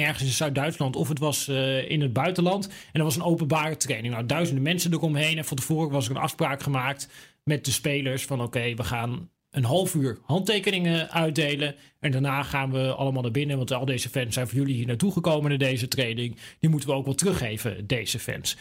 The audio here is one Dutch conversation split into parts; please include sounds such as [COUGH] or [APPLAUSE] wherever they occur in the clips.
ergens in Zuid-Duitsland of het was eh, in het buitenland. En er was een openbare training. Nou, duizenden mensen eromheen. En van tevoren was er een afspraak gemaakt met de spelers van oké, we gaan een half uur handtekeningen uitdelen. En daarna gaan we allemaal naar binnen. Want al deze fans zijn voor jullie hier naartoe gekomen naar deze training. Die moeten we ook wel teruggeven, deze fans.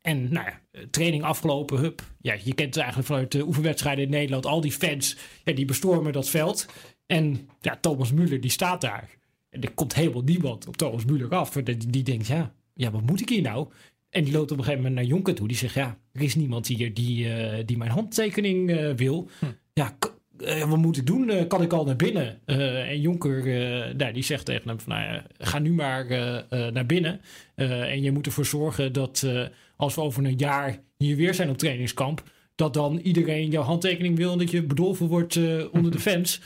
En nou ja, training afgelopen, hup. Ja, je kent het eigenlijk vanuit de oefenwedstrijden in Nederland. Al die fans, ja, die bestormen dat veld. En ja, Thomas Müller, die staat daar. En er komt helemaal niemand op Thomas Müller af. Die, die denkt, ja, ja, wat moet ik hier nou? En die loopt op een gegeven moment naar Jonker toe. Die zegt, ja, er is niemand hier die, uh, die mijn handtekening uh, wil. Hm. Ja, uh, wat moet ik doen? kan ik al naar binnen? en Jonker, nou, die zegt tegen hem, van, nou ja, ga nu maar naar binnen. en je moet ervoor zorgen dat als we over een jaar hier weer zijn op trainingskamp... dat dan iedereen jouw handtekening wil en dat je bedolven wordt onder de [LAUGHS] fans...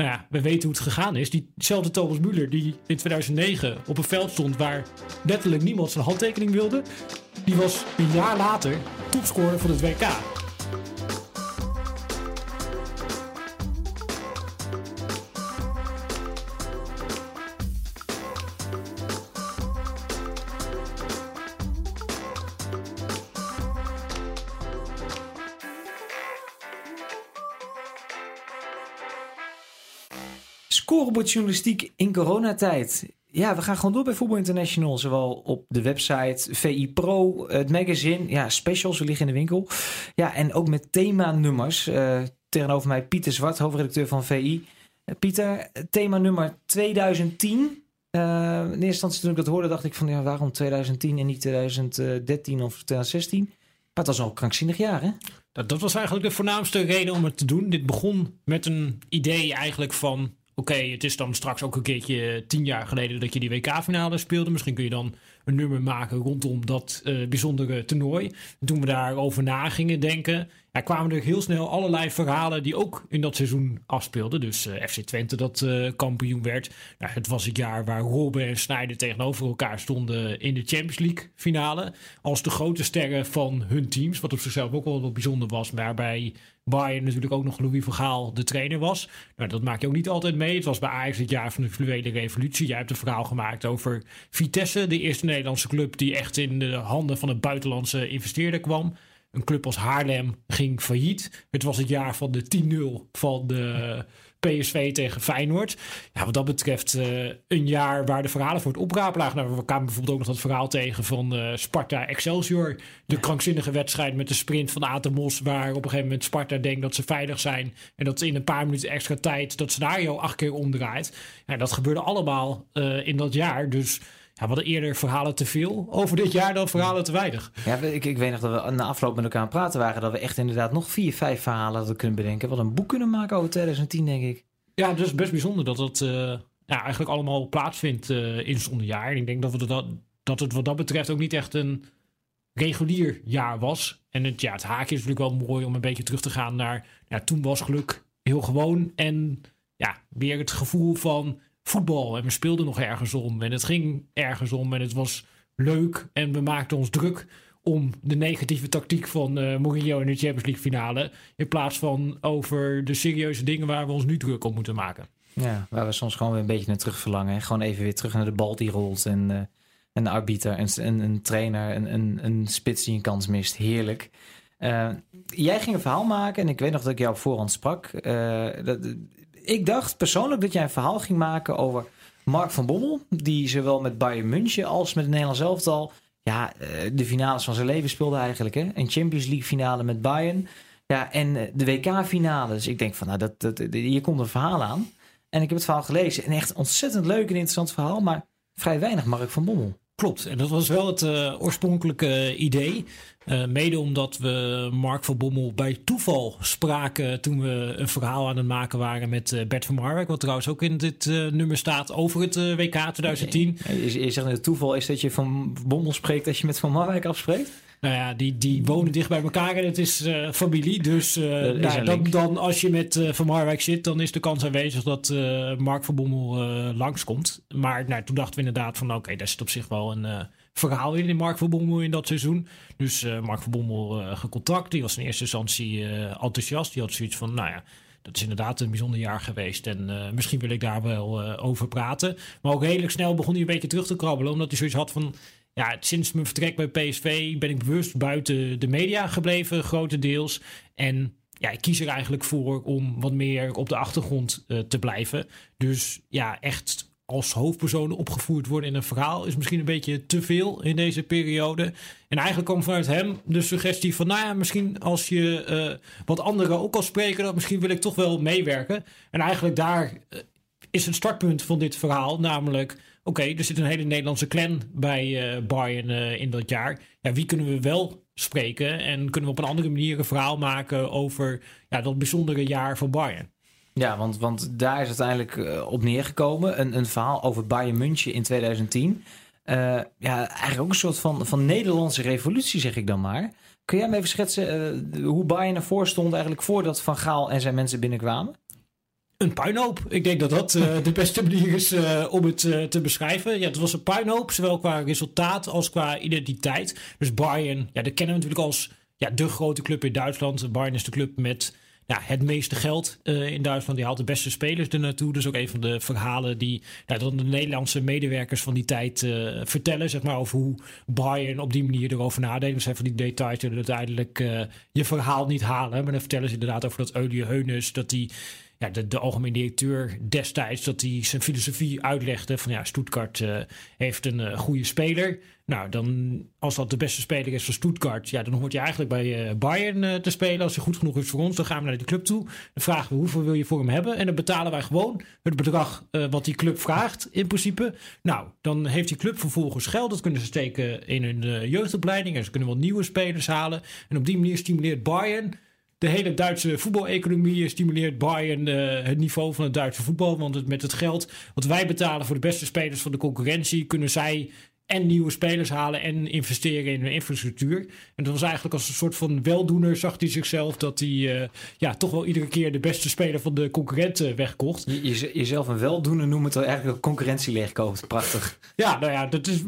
Nou ja, we weten hoe het gegaan is. Diezelfde Thomas Müller die in 2009 op een veld stond waar letterlijk niemand zijn handtekening wilde. Die was een jaar later topscorer van het WK. Scorebordjournalistiek in coronatijd. Ja, we gaan gewoon door bij Voetbal International. Zowel op de website, VI Pro, het magazine. Ja, specials, we liggen in de winkel. Ja, en ook met thema-nummers. Uh, tegenover mij Pieter Zwart, hoofdredacteur van VI. Uh, Pieter, thema nummer 2010. Uh, in eerste instantie toen ik dat hoorde, dacht ik van ja, waarom 2010 en niet 2013 of 2016? Maar het was al krankzinnig jaar, hè? Dat, dat was eigenlijk de voornaamste reden om het te doen. Dit begon met een idee eigenlijk van Oké, het is dan straks ook een keertje tien jaar geleden dat je die WK-finale speelde. Misschien kun je dan een nummer maken rondom dat uh, bijzondere toernooi. Toen we daarover na gingen denken, ja, kwamen er heel snel allerlei verhalen die ook in dat seizoen afspeelden. Dus eh, FC Twente dat uh, kampioen werd. Nou, het was het jaar waar Robben en Snijder tegenover elkaar stonden in de Champions League finale. Als de grote sterren van hun teams. Wat op zichzelf ook wel wat bijzonder was. Waarbij Bayern natuurlijk ook nog Louis van Gaal de trainer was. Nou, dat maak je ook niet altijd mee. Het was bij Ajax het jaar van de fluwele revolutie. Jij hebt een verhaal gemaakt over Vitesse, de eerste Nederlandse club die echt in de handen van een buitenlandse investeerder kwam. Een club als Haarlem ging failliet. Het was het jaar van de 10-0 van de PSV tegen Feyenoord. Ja, wat dat betreft uh, een jaar waar de verhalen voor het oprapen lagen. Nou, we kwamen bijvoorbeeld ook nog dat verhaal tegen van uh, Sparta Excelsior. De krankzinnige wedstrijd met de sprint van Atemos. Waar op een gegeven moment Sparta denkt dat ze veilig zijn. En dat in een paar minuten extra tijd dat scenario acht keer omdraait. Ja, dat gebeurde allemaal uh, in dat jaar. Dus ja, we hadden eerder verhalen te veel over dit jaar dan verhalen te weinig. Ja, ik, ik weet nog dat we na afloop met elkaar aan het praten waren. Dat we echt inderdaad nog vier, vijf verhalen hadden kunnen bedenken. Wat een boek kunnen maken over 2010, denk ik. Ja, dus best bijzonder dat het uh, ja, eigenlijk allemaal plaatsvindt uh, in zo'n jaar. En ik denk dat, we dat, dat het wat dat betreft ook niet echt een regulier jaar was. En het, ja, het haakje is natuurlijk wel mooi om een beetje terug te gaan naar... Ja, toen was geluk heel gewoon. En ja, weer het gevoel van voetbal. En we speelden nog ergens om. En het ging ergens om. En het was leuk. En we maakten ons druk om de negatieve tactiek van uh, Mourinho in de Champions League finale. In plaats van over de serieuze dingen waar we ons nu druk op moeten maken. Ja, waar we soms gewoon weer een beetje naar terug verlangen. Gewoon even weer terug naar de bal die rolt. En, uh, en de arbiter, en, een, een trainer, een, een, een spits die een kans mist. Heerlijk. Uh, jij ging een verhaal maken en ik weet nog dat ik jou op voorhand sprak. dat, ik dacht persoonlijk dat jij een verhaal ging maken over Mark van Bommel. Die zowel met Bayern München als met het Nederlands elftal... Ja, eh, de finales van zijn leven speelde eigenlijk. Hè? Een Champions League finale met Bayern. Ja, en eh, de WK-finale. Dus ik denk van, nou, dat, dat, hier komt een verhaal aan. En ik heb het verhaal gelezen. En echt ontzettend leuk en interessant verhaal. Maar vrij weinig Mark van Bommel. Klopt, en dat was wel het uh, oorspronkelijke idee. Uh, mede omdat we Mark van Bommel bij toeval spraken toen we een verhaal aan het maken waren met uh, Bert van Marwijk. Wat trouwens ook in dit nummer staat over het WK 2010. Je, je zegt het toeval is dat je van Bommel spreekt als je met Van Marwijk afspreekt? Nou ja, die, die wonen dicht bij elkaar en het is uh, familie. Dus uh, nou, dan, dan, als je met uh, Van Marwijk zit, dan is de kans aanwezig dat Mark van Bommel langskomt. Maar nou, toen dachten we inderdaad van oké, daar zit op zich wel een verhaal in, in Mark van Bommel in dat seizoen. Dus Mark van Bommel gecontact. Die was in eerste instantie enthousiast. Die had zoiets van, nou ja, dat is inderdaad een bijzonder jaar geweest. En uh, misschien wil ik daar wel uh, over praten. Maar ook redelijk snel begon hij een beetje terug te krabbelen. Omdat hij zoiets had van... Ja, sinds mijn vertrek bij PSV ben ik bewust buiten de media gebleven, grotendeels. En ja, ik kies er eigenlijk voor om wat meer op de achtergrond uh, te blijven. Dus ja, echt als hoofdpersonen opgevoerd worden in een verhaal is misschien een beetje te veel in deze periode. En eigenlijk kwam vanuit hem de suggestie van, nou ja, misschien als je uh, wat anderen ook al spreken, dan misschien wil ik toch wel meewerken. En eigenlijk daar uh, is het startpunt van dit verhaal, namelijk, okay, er zit een hele Nederlandse clan bij uh, Bayern in dat jaar. Ja, wie kunnen we wel spreken en kunnen we op een andere manier een verhaal maken over ja, dat bijzondere jaar van Bayern? Ja, want, want daar is uiteindelijk uh, op neergekomen. Een, een verhaal over Bayern München in 2010. Uh, ja, eigenlijk ook een soort van, van Nederlandse revolutie, zeg ik dan maar. Kun jij me even schetsen hoe Bayern ervoor stond eigenlijk voordat Van Gaal en zijn mensen binnenkwamen? Een puinhoop. Ik denk dat dat uh, de beste manier is uh, om het uh, te beschrijven. Ja, het was een puinhoop, zowel qua resultaat als qua identiteit. Dus Bayern, ja, dat kennen we natuurlijk als ja, de grote club in Duitsland. Bayern is de club met ja, het meeste geld in Duitsland. Die haalt de beste spelers er naartoe. Dus ook een van de verhalen die nou, dan de Nederlandse medewerkers van die tijd vertellen. Zeg maar, over hoe Bayern op die manier erover nadenkt. Dat zijn van die details die uiteindelijk je verhaal niet halen. Maar dan vertellen ze inderdaad over dat Eulie Heunes. Dat die ja, de, de algemeen directeur destijds dat hij zijn filosofie uitlegde van ja, Stuttgart uh, heeft een uh, goede speler. Nou, dan als dat de beste speler is van Stuttgart, ja, dan hoort je eigenlijk bij uh, Bayern te spelen. Als hij goed genoeg is voor ons, dan gaan we naar die club toe. Dan vragen we hoeveel wil je voor hem hebben en dan betalen wij gewoon het bedrag wat die club vraagt in principe. Nou, dan heeft die club vervolgens geld. Dat kunnen ze steken in hun jeugdopleiding en ze kunnen wel nieuwe spelers halen. En op die manier stimuleert Bayern de hele Duitse voetbaleconomie stimuleert Bayern uh, het niveau van het Duitse voetbal. Want het, met het geld wat wij betalen voor de beste spelers van de concurrentie, kunnen zij en nieuwe spelers halen en investeren in hun infrastructuur. En dat was eigenlijk als een soort van weldoener zag hij zichzelf dat hij uh, ja, toch wel iedere keer de beste speler van de concurrenten wegkocht. Je, je, jezelf een weldoener noemt het eigenlijk een concurrentie leegkoopt. Prachtig. Ja, nou ja, dat is,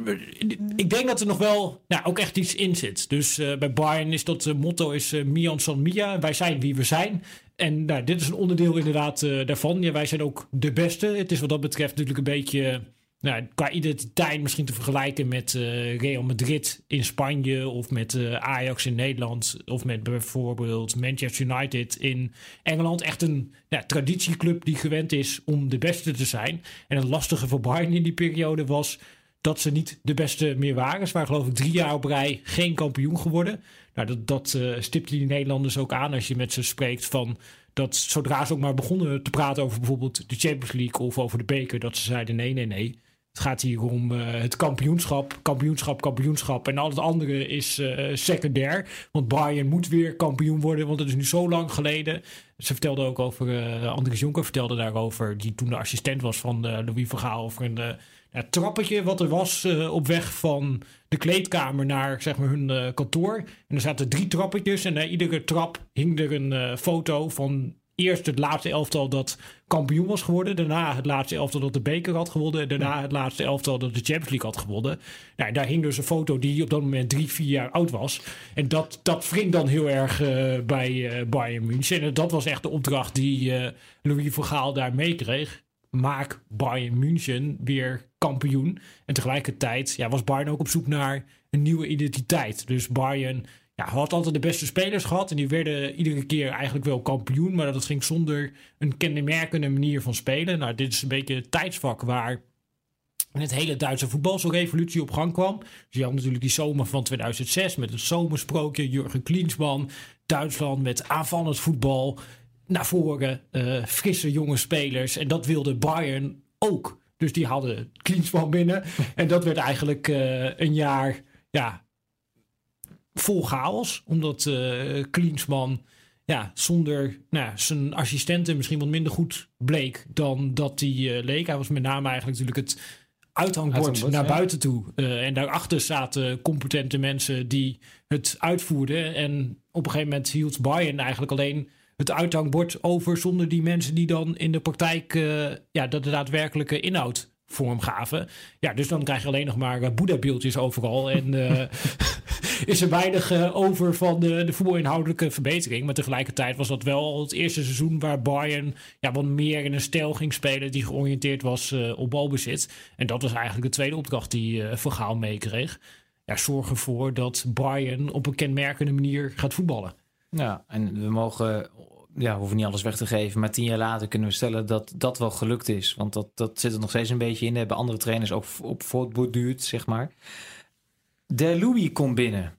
ik denk dat er nog wel nou, ook echt iets in zit. Dus uh, bij Bayern is dat uh, motto is Mian San Mia. Wij zijn wie we zijn. En nou, dit is een onderdeel inderdaad daarvan. Ja, wij zijn ook de beste. Het is wat dat betreft natuurlijk een beetje nou, qua identiteit misschien te vergelijken met uh, Real Madrid in Spanje of met uh, Ajax in Nederland of met bijvoorbeeld Manchester United in Engeland. Echt een ja, traditieclub die gewend is om de beste te zijn. En het lastige voor Bayern in die periode was dat ze niet de beste meer waren. Ze waren geloof ik drie jaar op rij geen kampioen geworden. Nou, dat, dat uh, stipte die Nederlanders ook aan als je met ze spreekt van dat zodra ze ook maar begonnen te praten over bijvoorbeeld de Champions League of over de beker, dat ze zeiden nee, nee, nee. Het gaat hier om uh, het kampioenschap, kampioenschap, kampioenschap. En al het andere is uh, secundair. Want Bayern moet weer kampioen worden, want het is nu zo lang geleden. Ze vertelde ook over, uh, Andries Jonker vertelde daarover, die toen de assistent was van Louis Vergaal, over een trappetje wat er was op weg van de kleedkamer naar zeg maar, hun kantoor. En er zaten drie trappetjes en na iedere trap hing er een foto van eerst het laatste elftal dat kampioen was geworden. Daarna het laatste elftal dat de beker had gewonnen. En daarna het laatste elftal dat de Champions League had gewonnen. Nou, daar hing dus een foto die op dat moment drie, vier jaar oud was. En dat, dat wringt dan heel erg uh, bij uh, Bayern München. En dat was echt de opdracht die uh, Louis Vergaal daar meekreeg. Maak Bayern München weer kampioen. En tegelijkertijd ja, was Bayern ook op zoek naar een nieuwe identiteit. Dus Bayern ja, had altijd de beste spelers gehad. En die werden iedere keer eigenlijk wel kampioen. Maar dat ging zonder een kenmerkende manier van spelen. Nou, dit is een beetje het tijdsvak waar het hele Duitse voetbal zo'n revolutie op gang kwam. Dus je had natuurlijk die zomer van 2006 met het zomersprookje. Jurgen Klinsmann. Duitsland met aanvallend voetbal. Naar voren uh, frisse jonge spelers. En dat wilde Bayern ook. Dus die hadden Klinsmann binnen. [LAUGHS] en dat werd eigenlijk uh, een jaar ja, vol chaos. Omdat uh, Klinsman ja, zonder nou, zijn assistenten misschien wat minder goed bleek dan dat hij uh, leek. Hij was met name eigenlijk natuurlijk het uithangbord naar buiten toe. Uh, en daarachter zaten competente mensen die het uitvoerden. En op een gegeven moment hield Bayern eigenlijk alleen het uithangbord over zonder die mensen die dan in de praktijk ja, de daadwerkelijke inhoud vorm gaven. Ja, dus dan krijg je alleen nog maar uh, Boeddha-beeldjes overal. En uh, [LAUGHS] is er weinig uh, over van de, de voetbalinhoudelijke verbetering. Maar tegelijkertijd was dat wel het eerste seizoen waar Bayern ja, wat meer in een stijl ging spelen die georiënteerd was op balbezit. En dat was eigenlijk de tweede opdracht die uh, Vergaal meekreeg. Ja, zorg ervoor dat Bayern op een kenmerkende manier gaat voetballen. Ja, en we mogen ja, hoeven niet alles weg te geven. Maar tien jaar later kunnen we stellen dat dat wel gelukt is. Want dat, dat zit er nog steeds een beetje in. Hebben andere trainers ook op voortborduurd, zeg maar. De Louis komt binnen.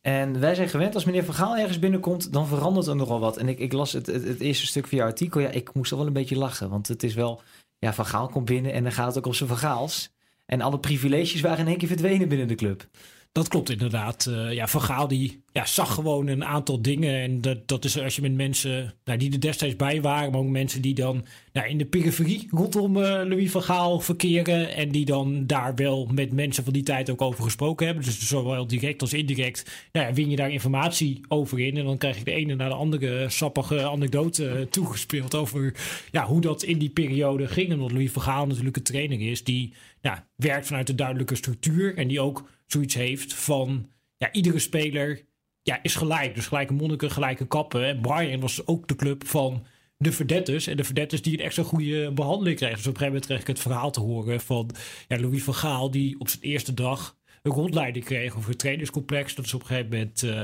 En wij zijn gewend, als meneer Van Gaal ergens binnenkomt, dan verandert er nogal wat. En ik, ik las het, het, eerste stuk van je artikel. Ja, ik moest er wel een beetje lachen. Want het is wel, ja, Van Gaal komt binnen en dan gaat het ook op zijn Van Gaals. En alle privileges waren in één keer verdwenen binnen de club. Dat klopt inderdaad. Uh, ja, Van Gaal die ja, zag gewoon een aantal dingen. En dat, dat is als je met mensen nou, die er destijds bij waren, maar ook mensen die dan nou, in de periferie rondom uh, Louis van Gaal verkeren. En die dan daar wel met mensen van die tijd ook over gesproken hebben. Dus zowel direct als indirect nou win je daar informatie over in. En dan krijg je de ene naar de andere sappige anekdote toegespeeld over ja, hoe dat in die periode ging. En dat Louis van Gaal natuurlijk een trainer is die nou, werkt vanuit een duidelijke structuur. En die ook zoiets heeft van ja, iedere speler ja, is gelijk. Dus gelijke monniken, gelijke kappen. En Bayern was ook de club van de verdetters. En de verdetters die een extra goede behandeling kregen. Dus op een gegeven moment kreeg ik het verhaal te horen van ja, Louis van Gaal... die op zijn eerste dag een rondleiding kreeg over het trainingscomplex. Dat is op een gegeven moment... Uh,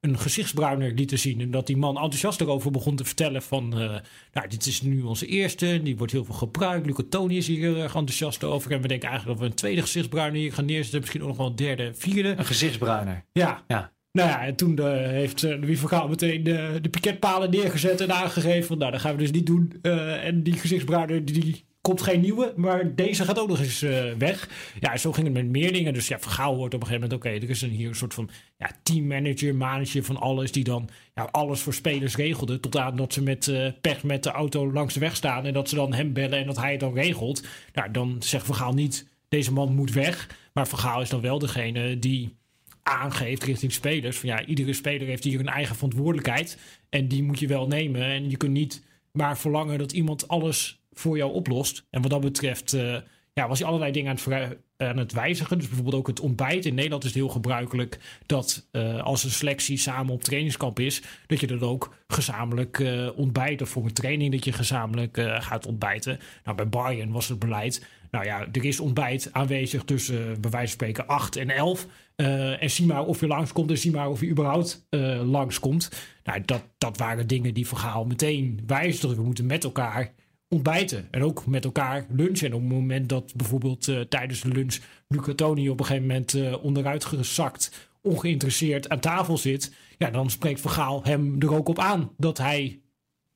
een gezichtsbruiner liet te zien. En dat die man enthousiast erover begon te vertellen van... Uh, nou, dit is nu onze eerste, die wordt heel veel gebruikt. Luca Tony is hier erg enthousiast over. En we denken eigenlijk dat we een tweede gezichtsbruiner hier gaan neerzetten. Misschien ook nog wel een derde, vierde. Een gezichtsbruiner? Ja. ja. Nou ja, en toen uh, heeft uh, Louis van Gaal meteen de, de piketpalen neergezet en aangegeven van... nou, dat gaan we dus niet doen. en die gezichtsbruiner, die komt geen nieuwe, maar deze gaat ook nog eens uh, weg. Ja, zo ging het met meer dingen. Dus ja, Vergaal hoort op een gegeven moment... oké, er is een, hier een soort van ja, teammanager, manager van alles... die dan ja, alles voor spelers regelde... tot aan dat ze met uh, pech met de auto langs de weg staan... en dat ze dan hem bellen en dat hij het dan regelt. Nou, dan zegt Vergaal niet... deze man moet weg. Maar Vergaal is dan wel degene die aangeeft richting spelers... van ja, iedere speler heeft hier een eigen verantwoordelijkheid... en die moet je wel nemen. En je kunt niet maar verlangen dat iemand alles voor jou oplost. En wat dat betreft uh, ja, was hij allerlei dingen aan het, aan het, wijzigen. Dus bijvoorbeeld ook het ontbijt. In Nederland is het heel gebruikelijk dat uh, als een selectie samen op trainingskamp is, dat je dan ook gezamenlijk uh, ontbijt. Of voor een training dat je gezamenlijk gaat ontbijten. Nou, bij Bayern was het beleid. Nou ja, er is ontbijt aanwezig tussen bij wijze van spreken 8 en 11. en zie maar of je langskomt en zie maar of je überhaupt langskomt. Nou, dat, dat waren dingen die verhaal meteen wijzigden. We moeten met elkaar ontbijten. En ook met elkaar lunchen. En op het moment dat bijvoorbeeld uh, tijdens de lunch Luca Toni op een gegeven moment uh, onderuit gezakt, ongeïnteresseerd aan tafel zit. Ja, dan spreekt Vergaal hem er ook op aan dat hij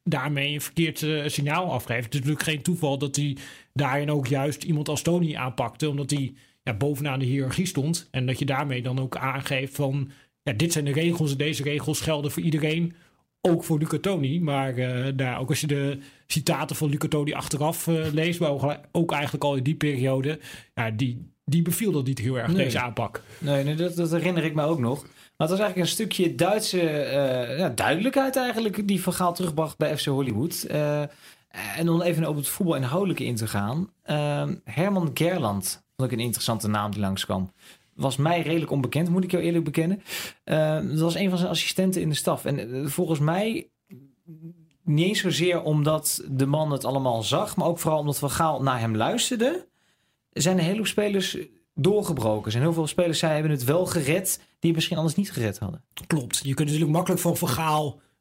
daarmee een verkeerd uh, signaal afgeeft. Het is natuurlijk geen toeval dat hij daarin ook juist iemand als Tony aanpakte. Omdat hij ja, bovenaan de hiërarchie stond. En dat je daarmee dan ook aangeeft van... Ja, dit zijn de regels en deze regels gelden voor iedereen ook voor Luca Toni. Maar uh, nou, ook als je de citaten van Luca Toni achteraf uh, leest, maar ook eigenlijk al in die periode, ja, die, die beviel dat niet heel erg, nee. deze aanpak. Nee, nee dat, dat, herinner ik me ook nog. Maar het was eigenlijk een stukje Duitse uh, ja, duidelijkheid eigenlijk die verhaal terugbracht bij FC Hollywood. en om even op het voetbal inhoudelijke in te gaan. Herman Gerland vond ik een interessante naam die langskwam was mij redelijk onbekend, moet ik jou eerlijk bekennen. Uh, dat was een van zijn assistenten in de staf. En uh, volgens mij niet eens zozeer omdat de man het allemaal zag, maar ook vooral omdat Van Gaal naar hem luisterde, zijn een heleboel spelers doorgebroken. Zijn heel veel spelers zij hebben het wel gered die misschien anders niet gered hadden. Klopt. Je kunt natuurlijk makkelijk van Van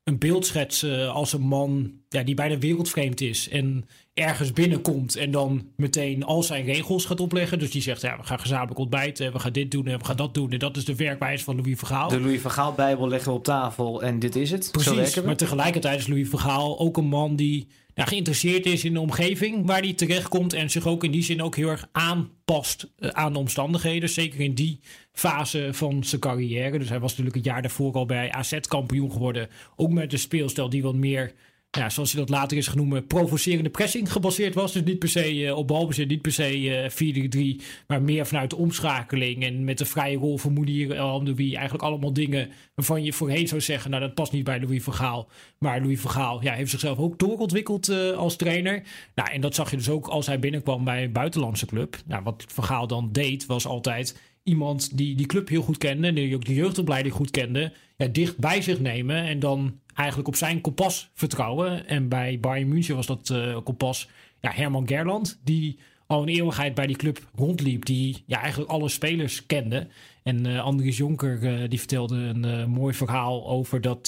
een beeld schetsen als een man ja, die bijna wereldvreemd is en ergens binnenkomt en dan meteen al zijn regels gaat opleggen. Dus die zegt, ja, we gaan gezamenlijk ontbijten, we gaan dit doen en we gaan dat doen. En dat is de werkwijze van Louis Vergaal. De Louis Vergaal Bijbel leggen we op tafel en dit is het. Precies, maar tegelijkertijd is Louis Vergaal ook een man die nou, geïnteresseerd is in de omgeving waar hij terechtkomt en zich ook in die zin ook heel erg aanpast uh, aan de omstandigheden. Zeker in die fase van zijn carrière. Dus hij was natuurlijk een jaar daarvoor al bij AZ kampioen geworden. Ook met een speelstijl die wat meer ja, zoals hij dat later is genoemd, provocerende pressing gebaseerd was. Dus niet per se uh, op balbezit, niet per se 4-3-3, maar meer vanuit de omschakeling. En met de vrije rol van Mounier en wie eigenlijk allemaal dingen waarvan je voorheen zou zeggen, nou dat past niet bij Louis van Gaal. Maar Louis van Gaal ja, heeft zichzelf ook doorontwikkeld als trainer. Nou, en dat zag je dus ook als hij binnenkwam bij een buitenlandse club. Nou, wat Van Gaal dan deed, was altijd iemand die die club heel goed kende, en die ook de jeugdopleiding goed kende, ja, dicht bij zich nemen en dan eigenlijk op zijn kompas vertrouwen. En bij Bayern München was dat uh, kompas ja, Herman Gerland, die al een eeuwigheid bij die club rondliep, die ja, eigenlijk alle spelers kende. En uh, Andries Jonker uh, die vertelde een mooi verhaal over dat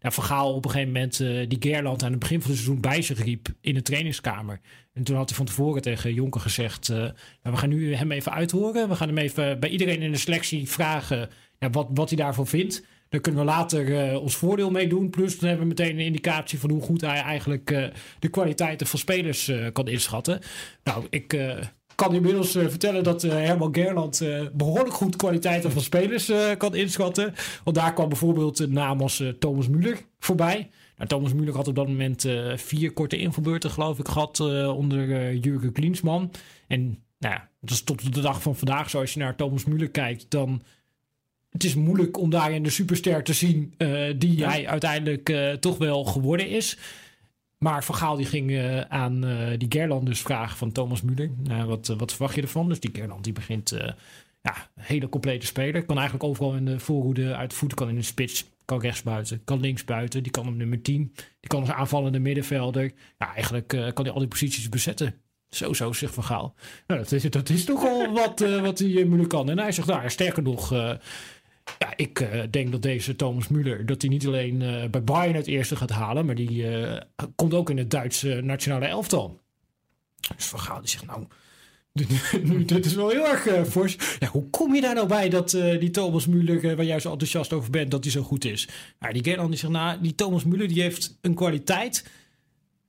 ja, Vergaal op een gegeven moment die Gerland aan het begin van het seizoen bij zich riep in de trainingskamer. En toen had hij van tevoren tegen Jonker gezegd: We gaan nu hem even uithoren. We gaan hem even bij iedereen in de selectie vragen ja, wat, wat hij daarvan vindt. Daar kunnen we later uh, ons voordeel mee doen. Plus dan hebben we meteen een indicatie van hoe goed hij eigenlijk uh, de kwaliteiten van spelers uh, kan inschatten. Nou, ik kan inmiddels vertellen dat Herman Gerland behoorlijk goed kwaliteiten van spelers kan inschatten. Want daar kwam bijvoorbeeld een naam als Thomas Müller voorbij. Nou, Thomas Müller had op dat moment vier korte invalbeurten, geloof ik, gehad onder Jurgen Klinsman. En nou ja, dus tot op de dag van vandaag, zoals je naar Thomas Müller kijkt, dan het is moeilijk om daarin de superster te zien uh, die hij uiteindelijk uh, toch wel geworden is. Maar Van Gaal die ging uh, aan die Gerland dus vragen van Thomas Müller. Nou, wat, wat verwacht je ervan? Dus die Gerland die begint ja, een hele complete speler. Kan eigenlijk overal in de voorhoede uit voeten. Kan in de spits, kan rechtsbuiten, kan linksbuiten. Die kan op nummer 10. Die kan als aanvallende middenvelder. Ja, eigenlijk kan hij al die posities bezetten. Zo, zo, zegt Van Gaal. Nou, dat is, dat is toch al wat, wat hij moeilijk kan. En hij zegt, nou, sterker nog... Ja, ik uh, denk dat deze Thomas Müller, dat hij niet alleen uh, bij Bayern het eerste gaat halen, maar die uh, komt ook in het Duitse nationale elftal. Dus Van Gaal die zegt, nou, [LAUGHS] dit is wel heel erg fors. Ja, hoe kom je daar nou bij dat die Thomas Müller, waar jij zo enthousiast over bent, dat hij zo goed is? Nou, die Gerland die zegt, nou, die Thomas Müller die heeft een kwaliteit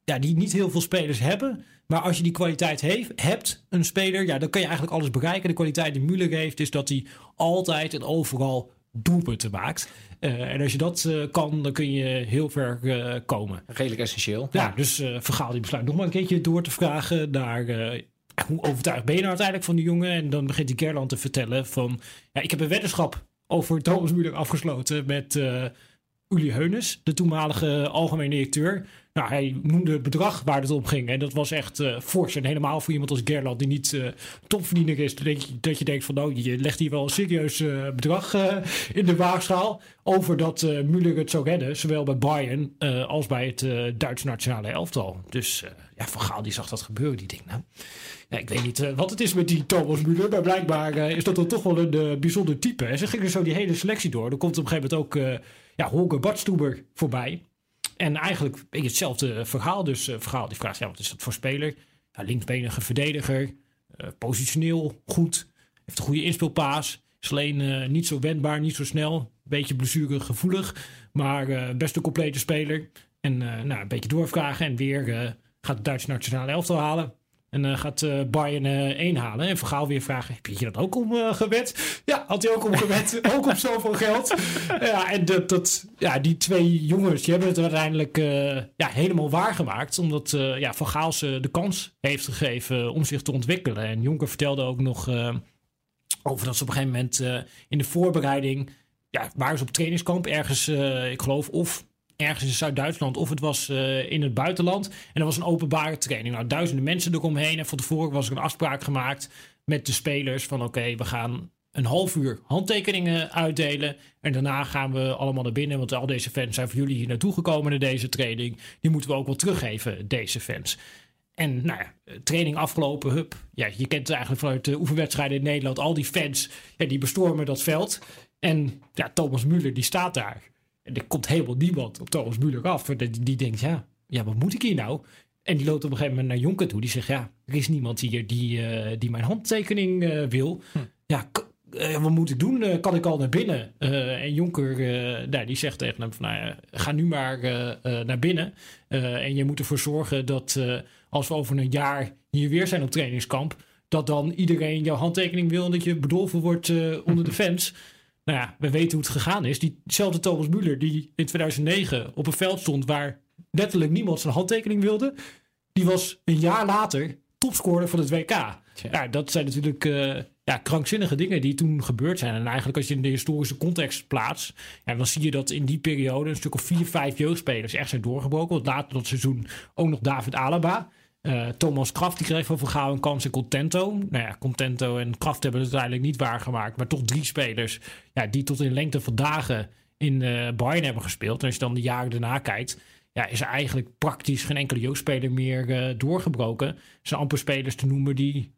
ja, die niet heel veel spelers hebben. Maar als je die kwaliteit heeft, hebt, een speler, ja, dan kan je eigenlijk alles bereiken. De kwaliteit die Müller heeft, is dat hij altijd en overal doelpunten maakt. Uh, en als je dat uh, kan, dan kun je heel ver uh, komen. Redelijk essentieel. Ja, dus Vergaal die besluit nog maar een keertje door te vragen naar... hoe overtuigd ben je nou uiteindelijk van die jongen? En dan begint die Gerland te vertellen van... Ja, ik heb een weddenschap over Thomas Müller afgesloten met Uli Heunes, de toenmalige algemeen directeur. Nou, hij noemde het bedrag waar het om ging. En dat was echt uh, fors. En helemaal voor iemand als Gerland, die niet uh, topverdiener is, dat je denkt van nou, je legt hier wel een serieus uh, bedrag in de waagschaal. Over dat uh, Müller het zou redden, zowel bij Bayern als bij het Duitse nationale elftal. Dus ja, Van Gaal die zag dat gebeuren, die ding. Nou. Ik weet niet wat het is met die Thomas Müller, maar blijkbaar is dat dan toch wel een bijzonder type. En ze gingen zo die hele selectie door. Dan komt op een gegeven moment ook ja, Holger Badstuber voorbij. En eigenlijk hetzelfde verhaal. Dus uh, verhaal die vraagt, ja, wat is dat voor speler? Ja, linksbenige verdediger, uh, positioneel goed, heeft een goede inspeelpaas. Is alleen uh, niet zo wendbaar, niet zo snel. Beetje blessuregevoelig, maar best een complete speler. En nou, een beetje doorvragen en weer gaat de Duitse nationale elftal halen. En uh, gaat uh, Bayern uh, 1 halen. En Vergaal weer vragen, heb je dat ook om gewet? Ja, had hij ook om gewet. [LAUGHS] ook om zoveel geld. ja, en dat, dat, ja, die twee jongens, die hebben het uiteindelijk ja, helemaal waargemaakt. Omdat ja, Van Gaal ze de kans heeft gegeven om zich te ontwikkelen. En Jonker vertelde ook nog over dat ze op een gegeven moment in de voorbereiding... Ja, waren ze op trainingskamp ergens, ik geloof, of ergens in Zuid-Duitsland of het was uh, in het buitenland. En dat was een openbare training. Nou, duizenden mensen eromheen. En van tevoren was er een afspraak gemaakt met de spelers van oké, we gaan een half uur handtekeningen uitdelen. En daarna gaan we allemaal naar binnen. Want al deze fans zijn voor jullie hier naartoe gekomen naar deze training. Die moeten we ook wel teruggeven, deze fans. En nou ja, training afgelopen, hup. Ja, je kent eigenlijk vanuit de oefenwedstrijden in Nederland. Al die fans, ja, die bestormen dat veld. En ja, Thomas Müller, die staat daar. En er komt helemaal niemand op Thomas Müller af. Die, die denkt, ja, ja, wat moet ik hier nou? En die loopt op een gegeven moment naar Jonker toe. Die zegt, ja, er is niemand hier die, uh, die mijn handtekening uh, wil. Hm. Ja, uh, wat moet ik doen? kan ik al naar binnen? en Jonker, nou, die zegt tegen hem van, nou ja, ga nu maar naar binnen. en je moet ervoor zorgen dat als we over een jaar hier weer zijn op trainingskamp... dat dan iedereen jouw handtekening wil en dat je bedolven wordt onder de [LAUGHS] fans... Nou ja, we weten hoe het gegaan is. Diezelfde Thomas Müller die in 2009 op een veld stond waar letterlijk niemand zijn handtekening wilde. Die was een jaar later topscorer van het WK. Ja, dat zijn natuurlijk eh, ja, krankzinnige dingen die toen gebeurd zijn. En eigenlijk als je in de historische context plaatst, ja, dan zie je dat in die periode een stuk of vier, vijf jeugdspelers echt zijn doorgebroken. Want later dat seizoen ook nog David Alaba. Eh, Thomas Kraft die kreeg van Vergaal een kans en Contento. Nou ja, Contento en Kraft hebben het uiteindelijk niet waargemaakt. Maar toch drie spelers ja, die tot in lengte van dagen in eh Bayern hebben gespeeld. En als je dan de jaren daarna kijkt, ja, is er eigenlijk praktisch geen enkele jeugdspeler meer eh, doorgebroken. Er zijn amper spelers te noemen die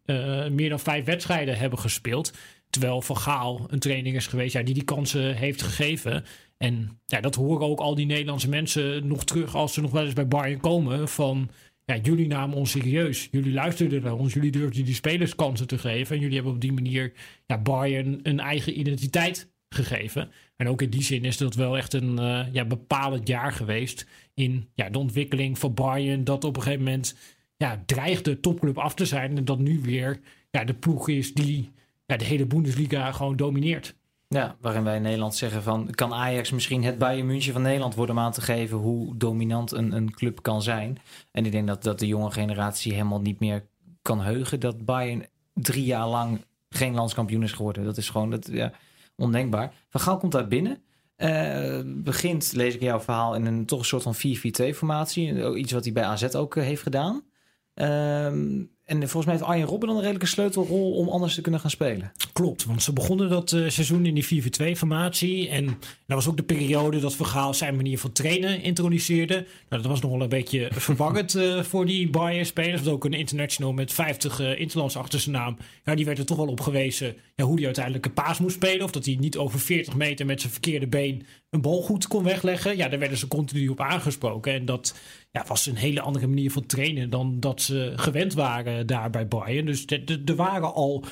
meer dan vijf wedstrijden hebben gespeeld. Terwijl Van Gaal een training is geweest ja, die die kansen heeft gegeven. En ja, dat horen ook al die Nederlandse mensen nog terug als ze nog wel eens bij Bayern komen. Van ja, jullie namen ons serieus. Jullie luisterden naar ons. Jullie durfden die spelers kansen te geven. En jullie hebben op die manier ja, Bayern een eigen identiteit gegeven. En ook in die zin is dat wel echt een eh, ja, bepalend jaar geweest in ja, de ontwikkeling van Bayern. Dat op een gegeven moment ja, dreigde topclub af te zijn. En dat nu weer ja, de ploeg is die ja, de hele Bundesliga gewoon domineert. Ja, waarin wij in Nederland zeggen van... kan Ajax misschien het Bayern München van Nederland worden... om aan te geven hoe dominant een, een club kan zijn. En ik denk dat, dat de jonge generatie helemaal niet meer kan heugen... dat Bayern drie jaar lang geen landskampioen is geworden. Dat is gewoon dat, ja, ondenkbaar. Van Gaal komt daar binnen. Eh, begint, lees ik jouw verhaal, in een toch een soort van 4-4-2-formatie. Iets wat hij bij AZ ook eh, heeft gedaan. Ehm, en volgens mij heeft Arjen Robben dan een redelijke sleutelrol... om anders te kunnen gaan spelen. Klopt, want ze begonnen dat eh, seizoen in die 4-4-2-formatie. En dat was ook de periode dat Vergaal zijn manier van trainen introduceerde. Nou, dat was nog wel een beetje [LAUGHS] verwarrend eh, voor die Bayern-spelers. Want ook een international met 50 uh, interlands achter zijn naam. Ja, die werd er toch wel op gewezen ja, hoe hij uiteindelijk een paas moest spelen. Of dat hij niet over 40 meter met zijn verkeerde been een bal goed kon wegleggen. Ja, daar werden ze continu op aangesproken. En dat ja, was een hele andere manier van trainen dan dat ze gewend waren daar bij Bayern. Dus er waren al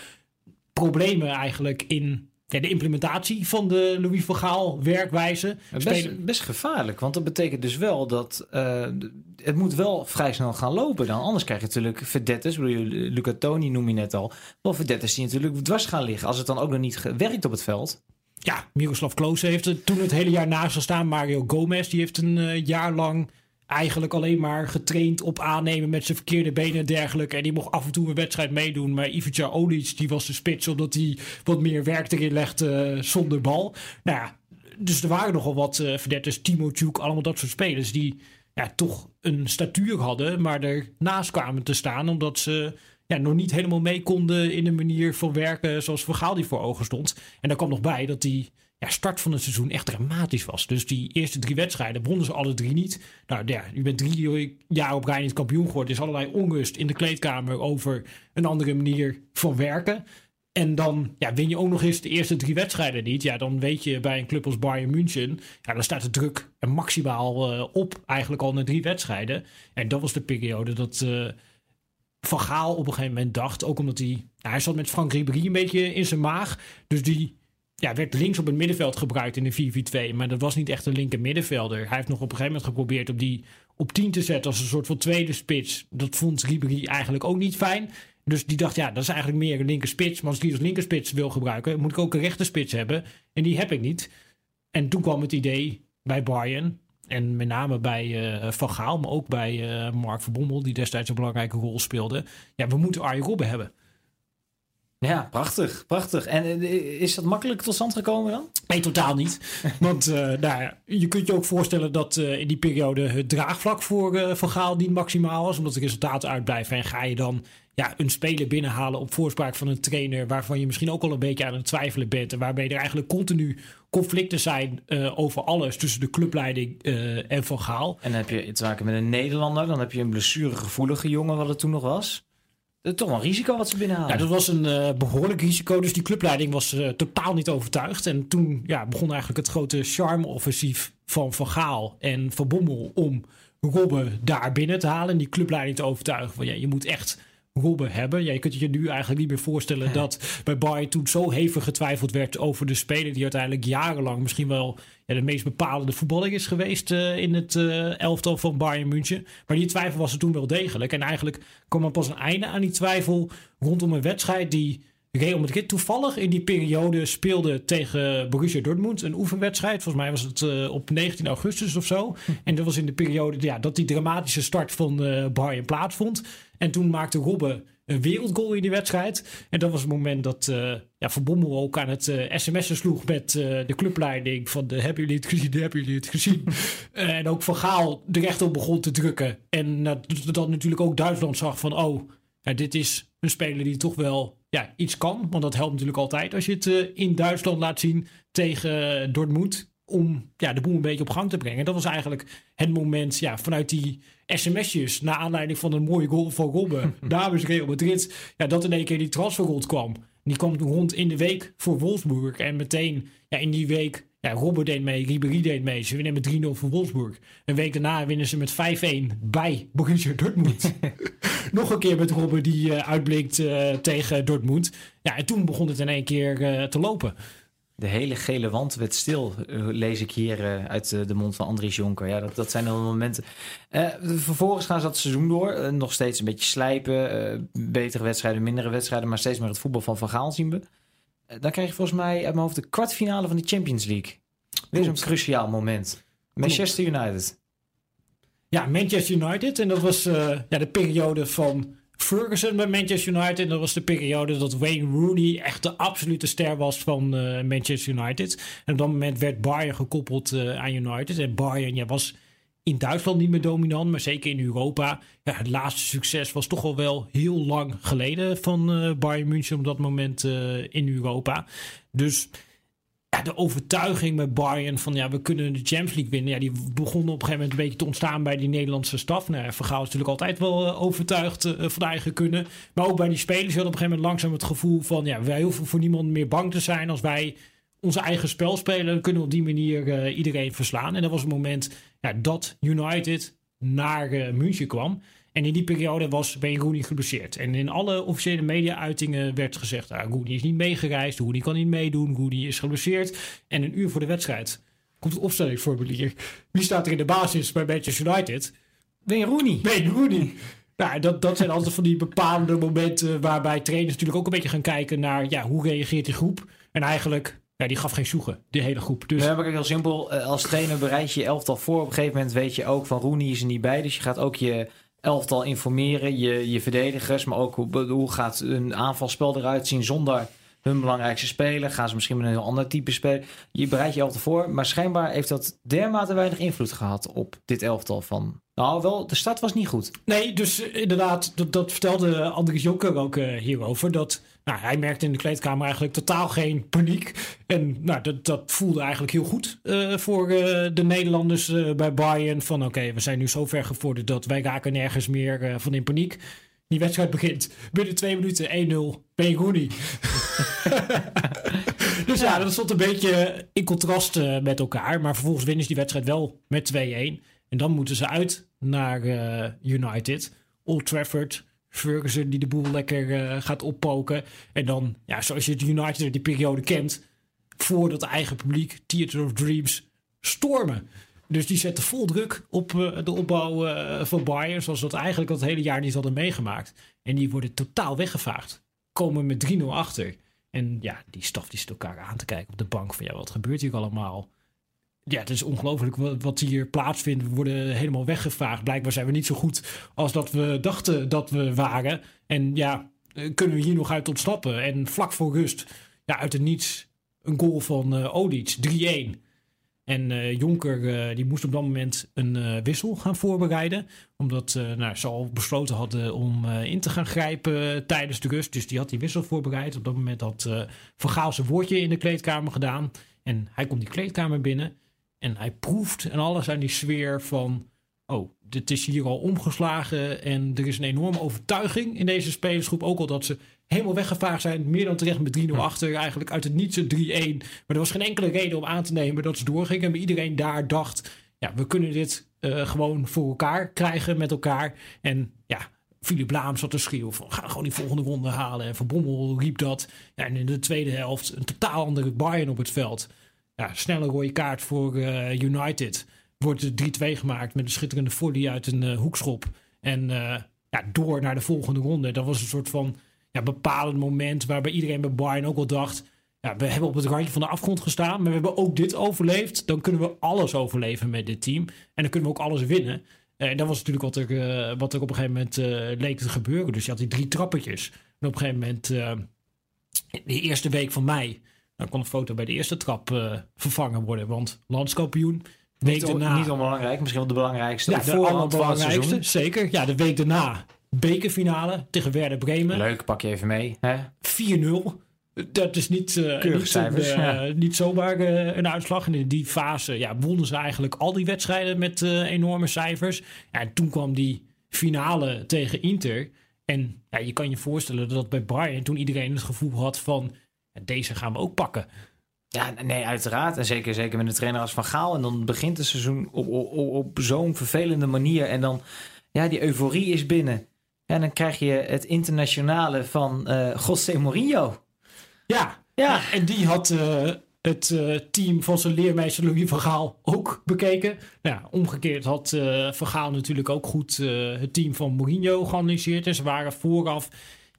problemen eigenlijk in ja, de implementatie van de Louis van Gaal werkwijze. Best, best gevaarlijk, want dat betekent dus wel dat uh, het moet wel vrij snel gaan lopen dan. Anders krijg je natuurlijk verdettes, Luca Toni noem je net al. Wel verdettes die natuurlijk dwars gaan liggen als het dan ook nog niet werkt op het veld. Ja, Miroslav Klose heeft het toen het hele jaar naast gestaan. Mario Gomez die heeft een uh, jaar lang eigenlijk alleen maar getraind op aannemen met zijn verkeerde benen en dergelijke. En die mocht af en toe een wedstrijd meedoen. Maar Ivica Olic, die was de spits omdat hij wat meer werk erin legde uh, zonder bal. Nou ja, dus er waren nogal wat uh, verdetters, Timo Tjoek, allemaal dat soort spelers die ja, toch een statuur hadden, maar ernaast kwamen te staan omdat ze ja, nog niet helemaal mee konden in de manier van werken zoals Vergaal die voor ogen stond. En daar kwam nog bij dat die start van het seizoen echt dramatisch was. Dus die eerste drie wedstrijden wonnen ze alle drie niet. Nou ja, je bent drie jaar op rij niet kampioen geworden. Er is allerlei onrust in de kleedkamer over een andere manier van werken. En dan ja, win je ook nog eens de eerste drie wedstrijden niet. Ja, dan weet je bij een club als Bayern München. Ja, dan staat de druk maximaal uh, op. Eigenlijk al na drie wedstrijden. En dat was de periode dat uh, Van Gaal op een gegeven moment dacht. Ook omdat hij. Nou, hij zat met Frank Ribéry een beetje in zijn maag. Dus die ja, werd links op het middenveld gebruikt in de 4-4-2. Maar dat was niet echt een linker middenvelder. Hij heeft nog op een gegeven moment geprobeerd om die op 10 te zetten als een soort van tweede spits. Dat vond Ribéry eigenlijk ook niet fijn. Dus die dacht, ja, dat is eigenlijk meer een linker spits. Maar als ik die als linker spits wil gebruiken, moet ik ook een rechter spits hebben. En die heb ik niet. En toen kwam het idee bij Bayern. En met name bij uh, Van Gaal, maar ook bij uh, Mark Verbommel, die destijds een belangrijke rol speelde. Ja, we moeten Arjen Robben hebben. Ja, prachtig, prachtig. En is dat makkelijk tot stand gekomen dan? Nee, totaal niet. [LAUGHS] Want uh, nou ja, je kunt je ook voorstellen dat uh, in die periode het draagvlak voor uh, Van Gaal niet maximaal was. Omdat de resultaten uitblijven. En ga je dan ja, een speler binnenhalen op voorspraak van een trainer... waarvan je misschien ook al een beetje aan het twijfelen bent... en waarbij er eigenlijk continu conflicten zijn over alles... tussen de clubleiding en Van Gaal. En dan heb je te maken met een Nederlander... dan heb je een blessuregevoelige jongen wat het toen nog was... Toch wel een risico wat ze binnenhalen. Ja, dat was een uh, behoorlijk risico. Dus die clubleiding was uh, totaal niet overtuigd. En toen ja, begon eigenlijk het grote charme-offensief van Van Gaal en Van Bommel... om Robben daar binnen te halen en die clubleiding te overtuigen. Van ja, je moet echt Robben hebben. Ja, je kunt je nu eigenlijk niet meer voorstellen ja. dat bij Bayern toen zo hevig getwijfeld werd over de speler die uiteindelijk jarenlang misschien wel ja, de meest bepalende voetballer is geweest uh, in het uh, elftal van Bayern München. Maar die twijfel was er toen wel degelijk. En eigenlijk kwam er pas een einde aan die twijfel rondom een wedstrijd die Real Madrid toevallig in die periode speelde tegen Borussia Dortmund een oefenwedstrijd. Volgens mij was het uh, op 19 augustus of zo. Hm. En dat was in de periode ja, dat die dramatische start van uh, Bayern plaatsvond. En toen maakte Robben een wereldgoal in die wedstrijd. En dat was het moment dat uh, ja, Van Bommel ook aan het uh, sms'en sloeg met uh, de clubleiding van de hebben jullie het gezien, hebben jullie het gezien. [LAUGHS] en ook Van Gaal er echt op begon te drukken. En dat natuurlijk ook Duitsland zag van oh, ja, dit is een speler die toch wel ja, iets kan. Want dat helpt natuurlijk altijd als je het in Duitsland laat zien tegen Dortmund om ja, de boel een beetje op gang te brengen. Dat was eigenlijk het moment ja, vanuit die sms'jes... naar aanleiding van een mooie goal van Robben [LAUGHS] namens Real Madrid... Ja, dat in één keer die transfergold kwam. Die kwam rond in de week voor Wolfsburg. En meteen ja, in die week... Ja, Robben deed mee, Ribéry deed mee. Ze winnen met 3-0 voor Wolfsburg. Een week daarna winnen ze met 5-1 bij Borussia Dortmund. [LAUGHS] Nog een keer met Robben die uh, uitblinkt uh, tegen Dortmund. Ja, en toen begon het in één keer uh, te lopen. De hele gele wand werd stil, eh, lees ik hier uh, uit uh, de mond van Andries Jonker. Ja, dat, dat zijn dan momenten. vervolgens gaan ze dat seizoen door. nog steeds een beetje slijpen. betere wedstrijden, mindere wedstrijden. Maar steeds meer het voetbal van Van Gaal zien we. dan krijg je volgens mij uit mijn hoofd de kwartfinale van de Champions League. Weer zo'n cruciaal moment. Manchester United. Ja, Manchester United. En dat was ja, de periode van Ferguson bij Manchester United. En dat was de periode dat Wayne Rooney echt de absolute ster was van uh, Manchester United. En op dat moment werd Bayern gekoppeld uh, aan United. En Bayern ja, was in Duitsland niet meer dominant, maar zeker in Europa. Ja, het laatste succes was toch al wel heel lang geleden van uh, Bayern München op dat moment in Europa. Dus ja, de overtuiging met Bayern van ja, we kunnen de Champions League winnen. Ja, die begon op een gegeven moment een beetje te ontstaan bij die Nederlandse staf. Nou, Vergaal is natuurlijk altijd wel uh, overtuigd uh, van eigen kunnen. Maar ook bij die spelers hadden op een gegeven moment langzaam het gevoel van ja, wij hoeven voor niemand meer bang te zijn. Als wij onze eigen spel spelen, kunnen we op die manier uh, iedereen verslaan. En dat was het moment ja, dat United naar München kwam. En in die periode was Ben Rooney geblesseerd. En in alle officiële media-uitingen werd gezegd: ah, Rooney is niet meegereisd, Rooney kan niet meedoen, Rooney is geblesseerd. En een uur voor de wedstrijd komt het opstellingsformulier. Wie staat er in de basis bij Manchester United? Ben Rooney. Ben Rooney. Nou, dat, dat zijn altijd van die bepaalde momenten waarbij trainers natuurlijk ook een beetje gaan kijken naar ja, hoe reageert die groep. En eigenlijk ja, die gaf geen zoegen, die hele groep. Dus... Ja, maar heel simpel. Eh, als trainer bereid je je elftal voor. Op een gegeven moment weet je ook van Rooney is er niet bij. Dus je gaat ook je elftal informeren, je, je verdedigers, maar ook hoe, hoe gaat een aanvalspel eruit zien zonder hun belangrijkste speler? Gaan ze misschien met een heel ander type spelen? Je bereidt je elftal voor, maar schijnbaar heeft dat dermate weinig invloed gehad op dit elftal van nou, wel, de start was niet goed. Nee, dus inderdaad, dat, dat vertelde Andries Jonker ook uh, hierover. Dat nou, hij merkte in de kleedkamer eigenlijk totaal geen paniek. En nou, dat, dat voelde eigenlijk heel goed uh, voor uh, de Nederlanders bij Bayern. Van oké, we zijn nu zo ver gevorderd dat wij raken nergens meer van in paniek. Die wedstrijd begint binnen twee minuten 1-0. Ben Rooney. [LAUGHS] dus ja, dat stond een beetje in contrast met elkaar. Maar vervolgens winnen ze die wedstrijd wel met 2-1. En dan moeten ze uit naar uh, United. Old Trafford. Ferguson die de boel lekker uh, gaat oppoken. En dan, ja, zoals je het United die periode kent. Voor dat eigen publiek, Theater of Dreams, stormen. Dus die zetten vol druk op uh, de opbouw van Bayern. Zoals dat eigenlijk het hele jaar niet hadden meegemaakt. En die worden totaal weggevaagd. Komen met 3-0 achter. En ja, die staf die zit elkaar aan te kijken op de bank. Van ja, wat gebeurt hier allemaal? Ja, het is ongelooflijk wat hier plaatsvindt. We worden helemaal weggevaagd. Blijkbaar zijn we niet zo goed als dat we dachten dat we waren. En ja, kunnen we hier nog uit ontsnappen? En vlak voor rust, ja, uit het niets, een goal van uh, Odic, 3-1. En uh, Jonker die moest op dat moment een wissel gaan voorbereiden. Omdat nou, ze al besloten hadden om in te gaan grijpen tijdens de rust. Dus die had die wissel voorbereid. Op dat moment had Vergaal zijn woordje in de kleedkamer gedaan. En hij komt die kleedkamer binnen. En hij proeft en alles aan die sfeer van... oh, dit is hier al omgeslagen en er is een enorme overtuiging in deze spelersgroep. Ook al dat ze helemaal weggevaagd zijn, meer dan terecht met 3-0 achter. Eigenlijk uit het niets een 3-1. Maar er was geen enkele reden om aan te nemen dat ze doorgingen. Maar iedereen daar dacht, ja, we kunnen dit uh, gewoon voor elkaar krijgen met elkaar. En ja, Philip Laam zat te schreeuwen van ga gewoon die volgende ronde halen. En Van Bommel riep dat. Ja, en in de tweede helft een totaal andere Bayern op het veld ja, snelle rode kaart voor uh, United. Wordt 3-2 gemaakt met een schitterende volley uit een uh, hoekschop. En uh, ja, door naar de volgende ronde. Dat was een soort van ja, bepalend moment waarbij iedereen bij Bayern ook wel dacht... Ja, we hebben op het randje van de afgrond gestaan, maar we hebben ook dit overleefd. Dan kunnen we alles overleven met dit team. En dan kunnen we ook alles winnen. En dat was natuurlijk wat er, wat op een gegeven moment leek te gebeuren. Dus je had die drie trappetjes. En op een gegeven moment, de eerste week van mei, dan kon een foto bij de eerste trap vervangen worden. Want landskampioen, week niet, daarna... Niet onbelangrijk, misschien wel de belangrijkste. Ja, de allerbelangrijkste, zeker. Ja, de week daarna bekerfinale tegen Werder Bremen. Leuk, pak je even mee. 4-0. Dat is niet, uh, niet, cijfers, uh, ja. niet zomaar uh, een uitslag. En in die fase ja, wonnen ze eigenlijk al die wedstrijden met enorme cijfers. Ja, en toen kwam die finale tegen Inter. En ja, je kan je voorstellen dat bij Bayern toen iedereen het gevoel had van... deze gaan we ook pakken. Ja, nee, uiteraard. En zeker, zeker met een trainer als Van Gaal. En dan begint het seizoen op, op, op zo'n vervelende manier. En dan, ja, die euforie is binnen. En dan krijg je het internationale van José Mourinho. Ja, ja. en die had uh, het uh, team van zijn leermeester Louis van Gaal ook bekeken. Nou, ja, omgekeerd had uh, Van Gaal natuurlijk ook goed het team van Mourinho geanalyseerd. En ze waren vooraf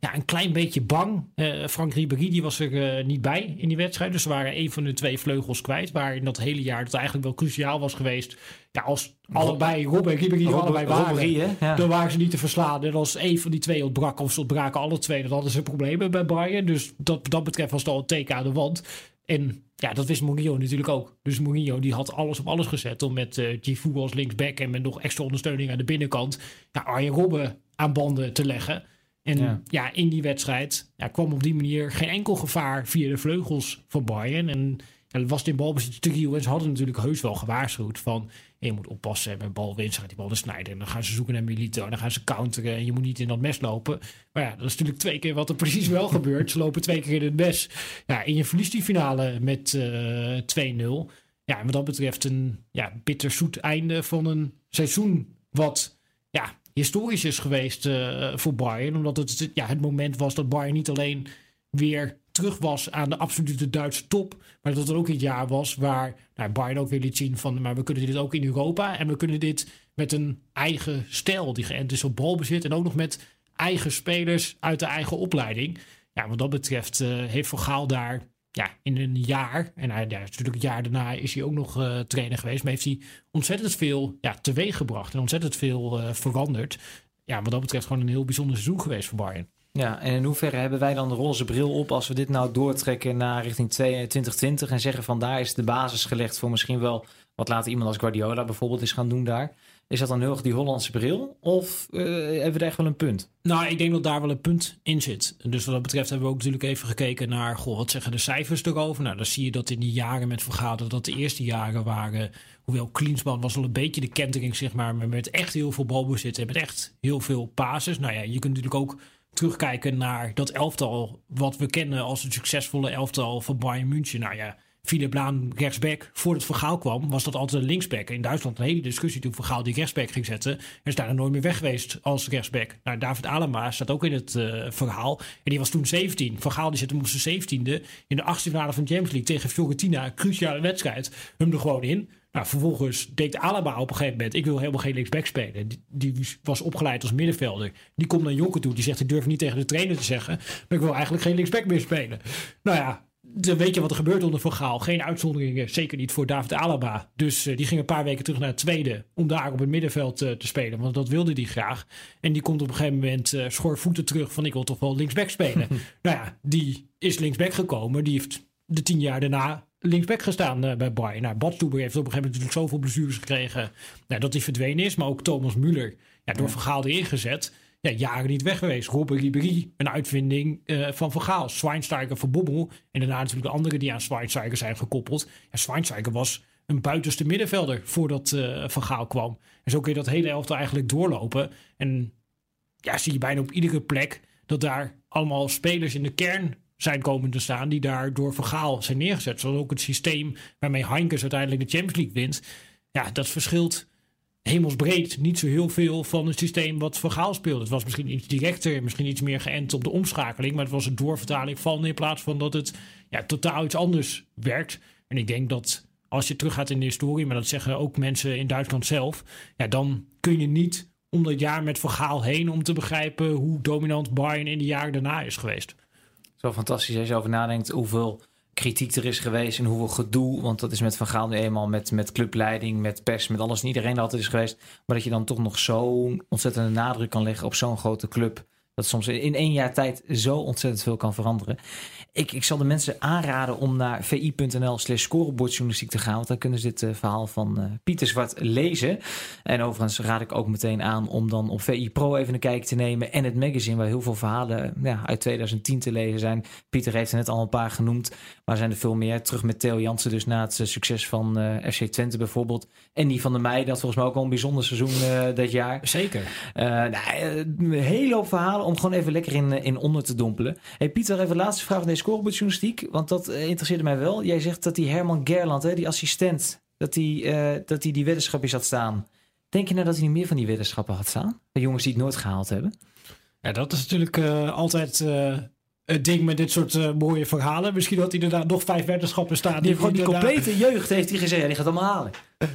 ja, een klein beetje bang. Uh, Frank Ribéry die was er uh, niet bij in die wedstrijd. Dus ze waren een van de twee vleugels kwijt. Waar in dat hele jaar dat eigenlijk wel cruciaal was geweest. Ja, als allebei Rob en Ribéry er allebei waren, Robberie, ja. dan waren ze niet te verslaan. En als een van die twee ontbrak of ze ontbraken alle twee, dan hadden ze problemen bij Bayern. Dus dat, dat betreft was het al een teken aan de wand. En ja, dat wist Mourinho natuurlijk ook. Dus Mourinho die had alles op alles gezet om met uh, Gifu als linksback en met nog extra ondersteuning aan de binnenkant ja, Arjen Robben aan banden te leggen. En ja. ja, in die wedstrijd ja, kwam op die manier geen enkel gevaar via de vleugels van Bayern. En ja, dat was in balbezit. En ze hadden natuurlijk heus wel gewaarschuwd van... je moet oppassen met balwinst, gaat die bal de snijden. En dan gaan ze zoeken naar Milito en dan gaan ze counteren. En je moet niet in dat mes lopen. Maar ja, dat is natuurlijk twee keer wat er [LAUGHS] precies wel gebeurt. Ze lopen twee keer in het mes. Ja, en je verliest die finale met uh, 2-0. Ja, en wat dat betreft een ja, bitterzoet einde van een seizoen... wat historisch is geweest uh, voor Bayern. Omdat het ja, het moment was dat Bayern niet alleen weer terug was aan de absolute Duitse top. Maar dat het ook het jaar was waar nou, Bayern ook weer liet zien van... maar we kunnen dit ook in Europa. En we kunnen dit met een eigen stijl die geënt is op balbezit. En ook nog met eigen spelers uit de eigen opleiding. Ja, wat dat betreft uh, heeft Van Gaal daar ja, in een jaar, en ja, natuurlijk het jaar daarna is hij ook nog uh, trainer geweest, maar heeft hij ontzettend veel ja, teweeg gebracht en ontzettend veel uh, veranderd. Ja, wat dat betreft gewoon een heel bijzonder seizoen geweest voor Bayern. Ja, en in hoeverre hebben wij dan de roze bril op als we dit nou doortrekken naar richting 2020 en zeggen van daar is de basis gelegd voor misschien wel wat later iemand als Guardiola bijvoorbeeld is gaan doen daar. Is dat dan heel erg die Hollandse bril? Of uh, hebben we er echt wel een punt? Nou, ik denk dat daar wel een punt in zit. Dus wat dat betreft hebben we ook natuurlijk even gekeken naar... Goh, wat zeggen de cijfers erover? Nou, dan zie je dat in die jaren met Vergader... dat de eerste jaren waren... Hoewel Klinsman was wel een beetje de kentering, zeg maar... maar met echt heel veel balbezit en met echt heel veel pases. Nou ja, je kunt natuurlijk ook terugkijken naar dat elftal... wat we kennen als het succesvolle elftal van Bayern München. Nou ja... Philip Laan rechtsback. Voordat Vergaal kwam, was dat altijd een linksback. In Duitsland een hele discussie toen Vergaal die rechtsback ging zetten. En is daar nooit meer weg geweest als rechtsback. Nou, David Alema staat ook in het uh, verhaal. En die was toen 17. Vergaal die zette hem op zijn 17e in de achtste finale van de Champions League tegen Fiorentina. Cruciale wedstrijd. Hem er gewoon in. Nou, vervolgens deed Alaba op een gegeven moment... ik wil helemaal geen linksback spelen. Die, die, was opgeleid als middenvelder. Die komt naar Jonker toe. Die zegt, ik durf niet tegen de trainer te zeggen... maar ik wil eigenlijk geen linksback meer spelen. Nou ja, dan weet je wat er gebeurt onder Van Gaal. Geen uitzonderingen, zeker niet voor David Alaba. Dus uh, die ging een paar weken terug naar het tweede... om daar op het middenveld uh, te spelen. Want dat wilde hij graag. En die komt op een gegeven moment uh, schoorvoeten terug... van ik wil toch wel linksback spelen. [LAUGHS] nou ja, die is linksback gekomen. Die heeft de tien jaar daarna linksback gestaan bij Bayern. Nou, Badstuber heeft op een gegeven moment natuurlijk zoveel blessures gekregen... Nou, dat hij verdwenen is. Maar ook Thomas Müller, ja, door Van Gaal ingezet ja, jaren niet weg geweest. Robben Ribéry, een uitvinding uh, van Van Gaal. Schweinsteiger van Bobbel. En daarna natuurlijk de anderen die aan Schweinsteiger zijn gekoppeld. Ja, Schweinsteiger was een buitenste middenvelder voordat uh, Van Gaal kwam. En zo kun je dat hele elftal eigenlijk doorlopen. En ja, zie je bijna op iedere plek dat daar allemaal spelers in de kern zijn komen te staan die daar door Van Gaal zijn neergezet. Zoals ook het systeem waarmee Heinkes uiteindelijk de Champions League wint. Ja, dat verschilt hemelsbreed niet zo heel veel van het systeem wat Van Gaal speelde. Het was misschien iets directer, misschien iets meer geënt op de omschakeling, maar het was een doorvertaling van in plaats van dat het ja, totaal iets anders werkt. En ik denk dat als je teruggaat in de historie, maar dat zeggen ook mensen in Duitsland zelf, ja, dan kun je niet om dat jaar met Vergaal heen om te begrijpen hoe dominant Bayern in de jaren daarna is geweest. Zo fantastisch als je over nadenkt hoeveel kritiek er is geweest en hoeveel gedoe. Want dat is met Van Gaal nu eenmaal met, met clubleiding, met pers, met alles. En iedereen altijd is geweest. Maar dat je dan toch nog zo'n ontzettende nadruk kan leggen op zo'n grote club. Dat soms in één jaar tijd zo ontzettend veel kan veranderen. Ik, ik zal de mensen aanraden om naar vi.nl slash scorebordjournalistiek te gaan. Want dan kunnen ze dit uh, verhaal van uh, Pieter Zwart lezen. En overigens raad ik ook meteen aan om dan op VI Pro even een kijkje te nemen. En het magazine waar heel veel verhalen ja, uit 2010 te lezen zijn. Pieter heeft er net al een paar genoemd. Maar zijn er veel meer. Terug met Theo Jansen dus na het uh, succes van FC Twente bijvoorbeeld. En die van de Meij, dat volgens mij ook al een bijzonder seizoen dit jaar. Zeker. nou, een hele hoop verhalen om gewoon even lekker in, in onder te dompelen. Hey Pieter, even laatste vraag van deze scorebordjournalistiek. Want dat uh, interesseerde mij wel. Jij zegt dat die Herman Gerland, hè, die assistent, dat uh, dat die, die weddenschapjes had staan. Denk je nou dat hij niet meer van die weddenschappen had staan? De jongens die het nooit gehaald hebben? Ja, dat is natuurlijk uh, altijd het ding met dit soort mooie verhalen. Misschien had hij inderdaad nog vijf weddenschappen staan. Die, die gewoon die complete jeugd heeft hij gezegd. Ja, die gaat allemaal halen.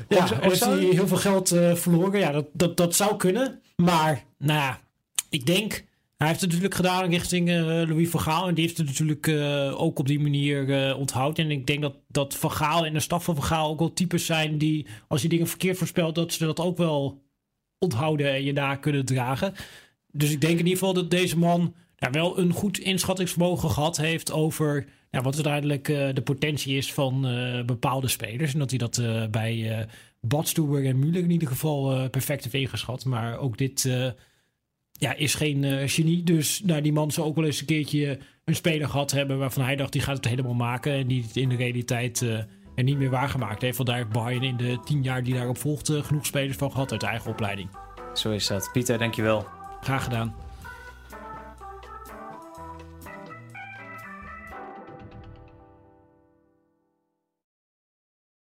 Ja, of, of hij heel veel geld verloren. Ja, dat, dat, dat zou kunnen. Maar, nou ja, ik denk... Hij heeft het natuurlijk gedaan richting uh, Louis van Gaal. En die heeft het natuurlijk ook op die manier onthouden. En ik denk dat, dat Van Gaal en de staf van Van Gaal ook wel types zijn die... als je dingen verkeerd voorspelt, dat ze dat ook wel onthouden en je daar kunnen dragen. Dus ik denk in ieder geval dat deze man ja, wel een goed inschattingsvermogen gehad heeft over... Ja, wat uiteindelijk de potentie is van bepaalde spelers. En dat hij dat bij Badstuber en Müller in ieder geval perfect heeft ingeschat. Maar ook dit ja, is geen genie. Dus nou, die man zou ook wel eens een keertje een speler gehad hebben waarvan hij dacht die gaat het helemaal maken. En die het in de realiteit er niet meer waargemaakt heeft. Want daar heeft Bayern in de tien jaar die daarop volgde genoeg spelers van gehad uit eigen opleiding. Zo is dat. Pieter, dankjewel. Graag gedaan.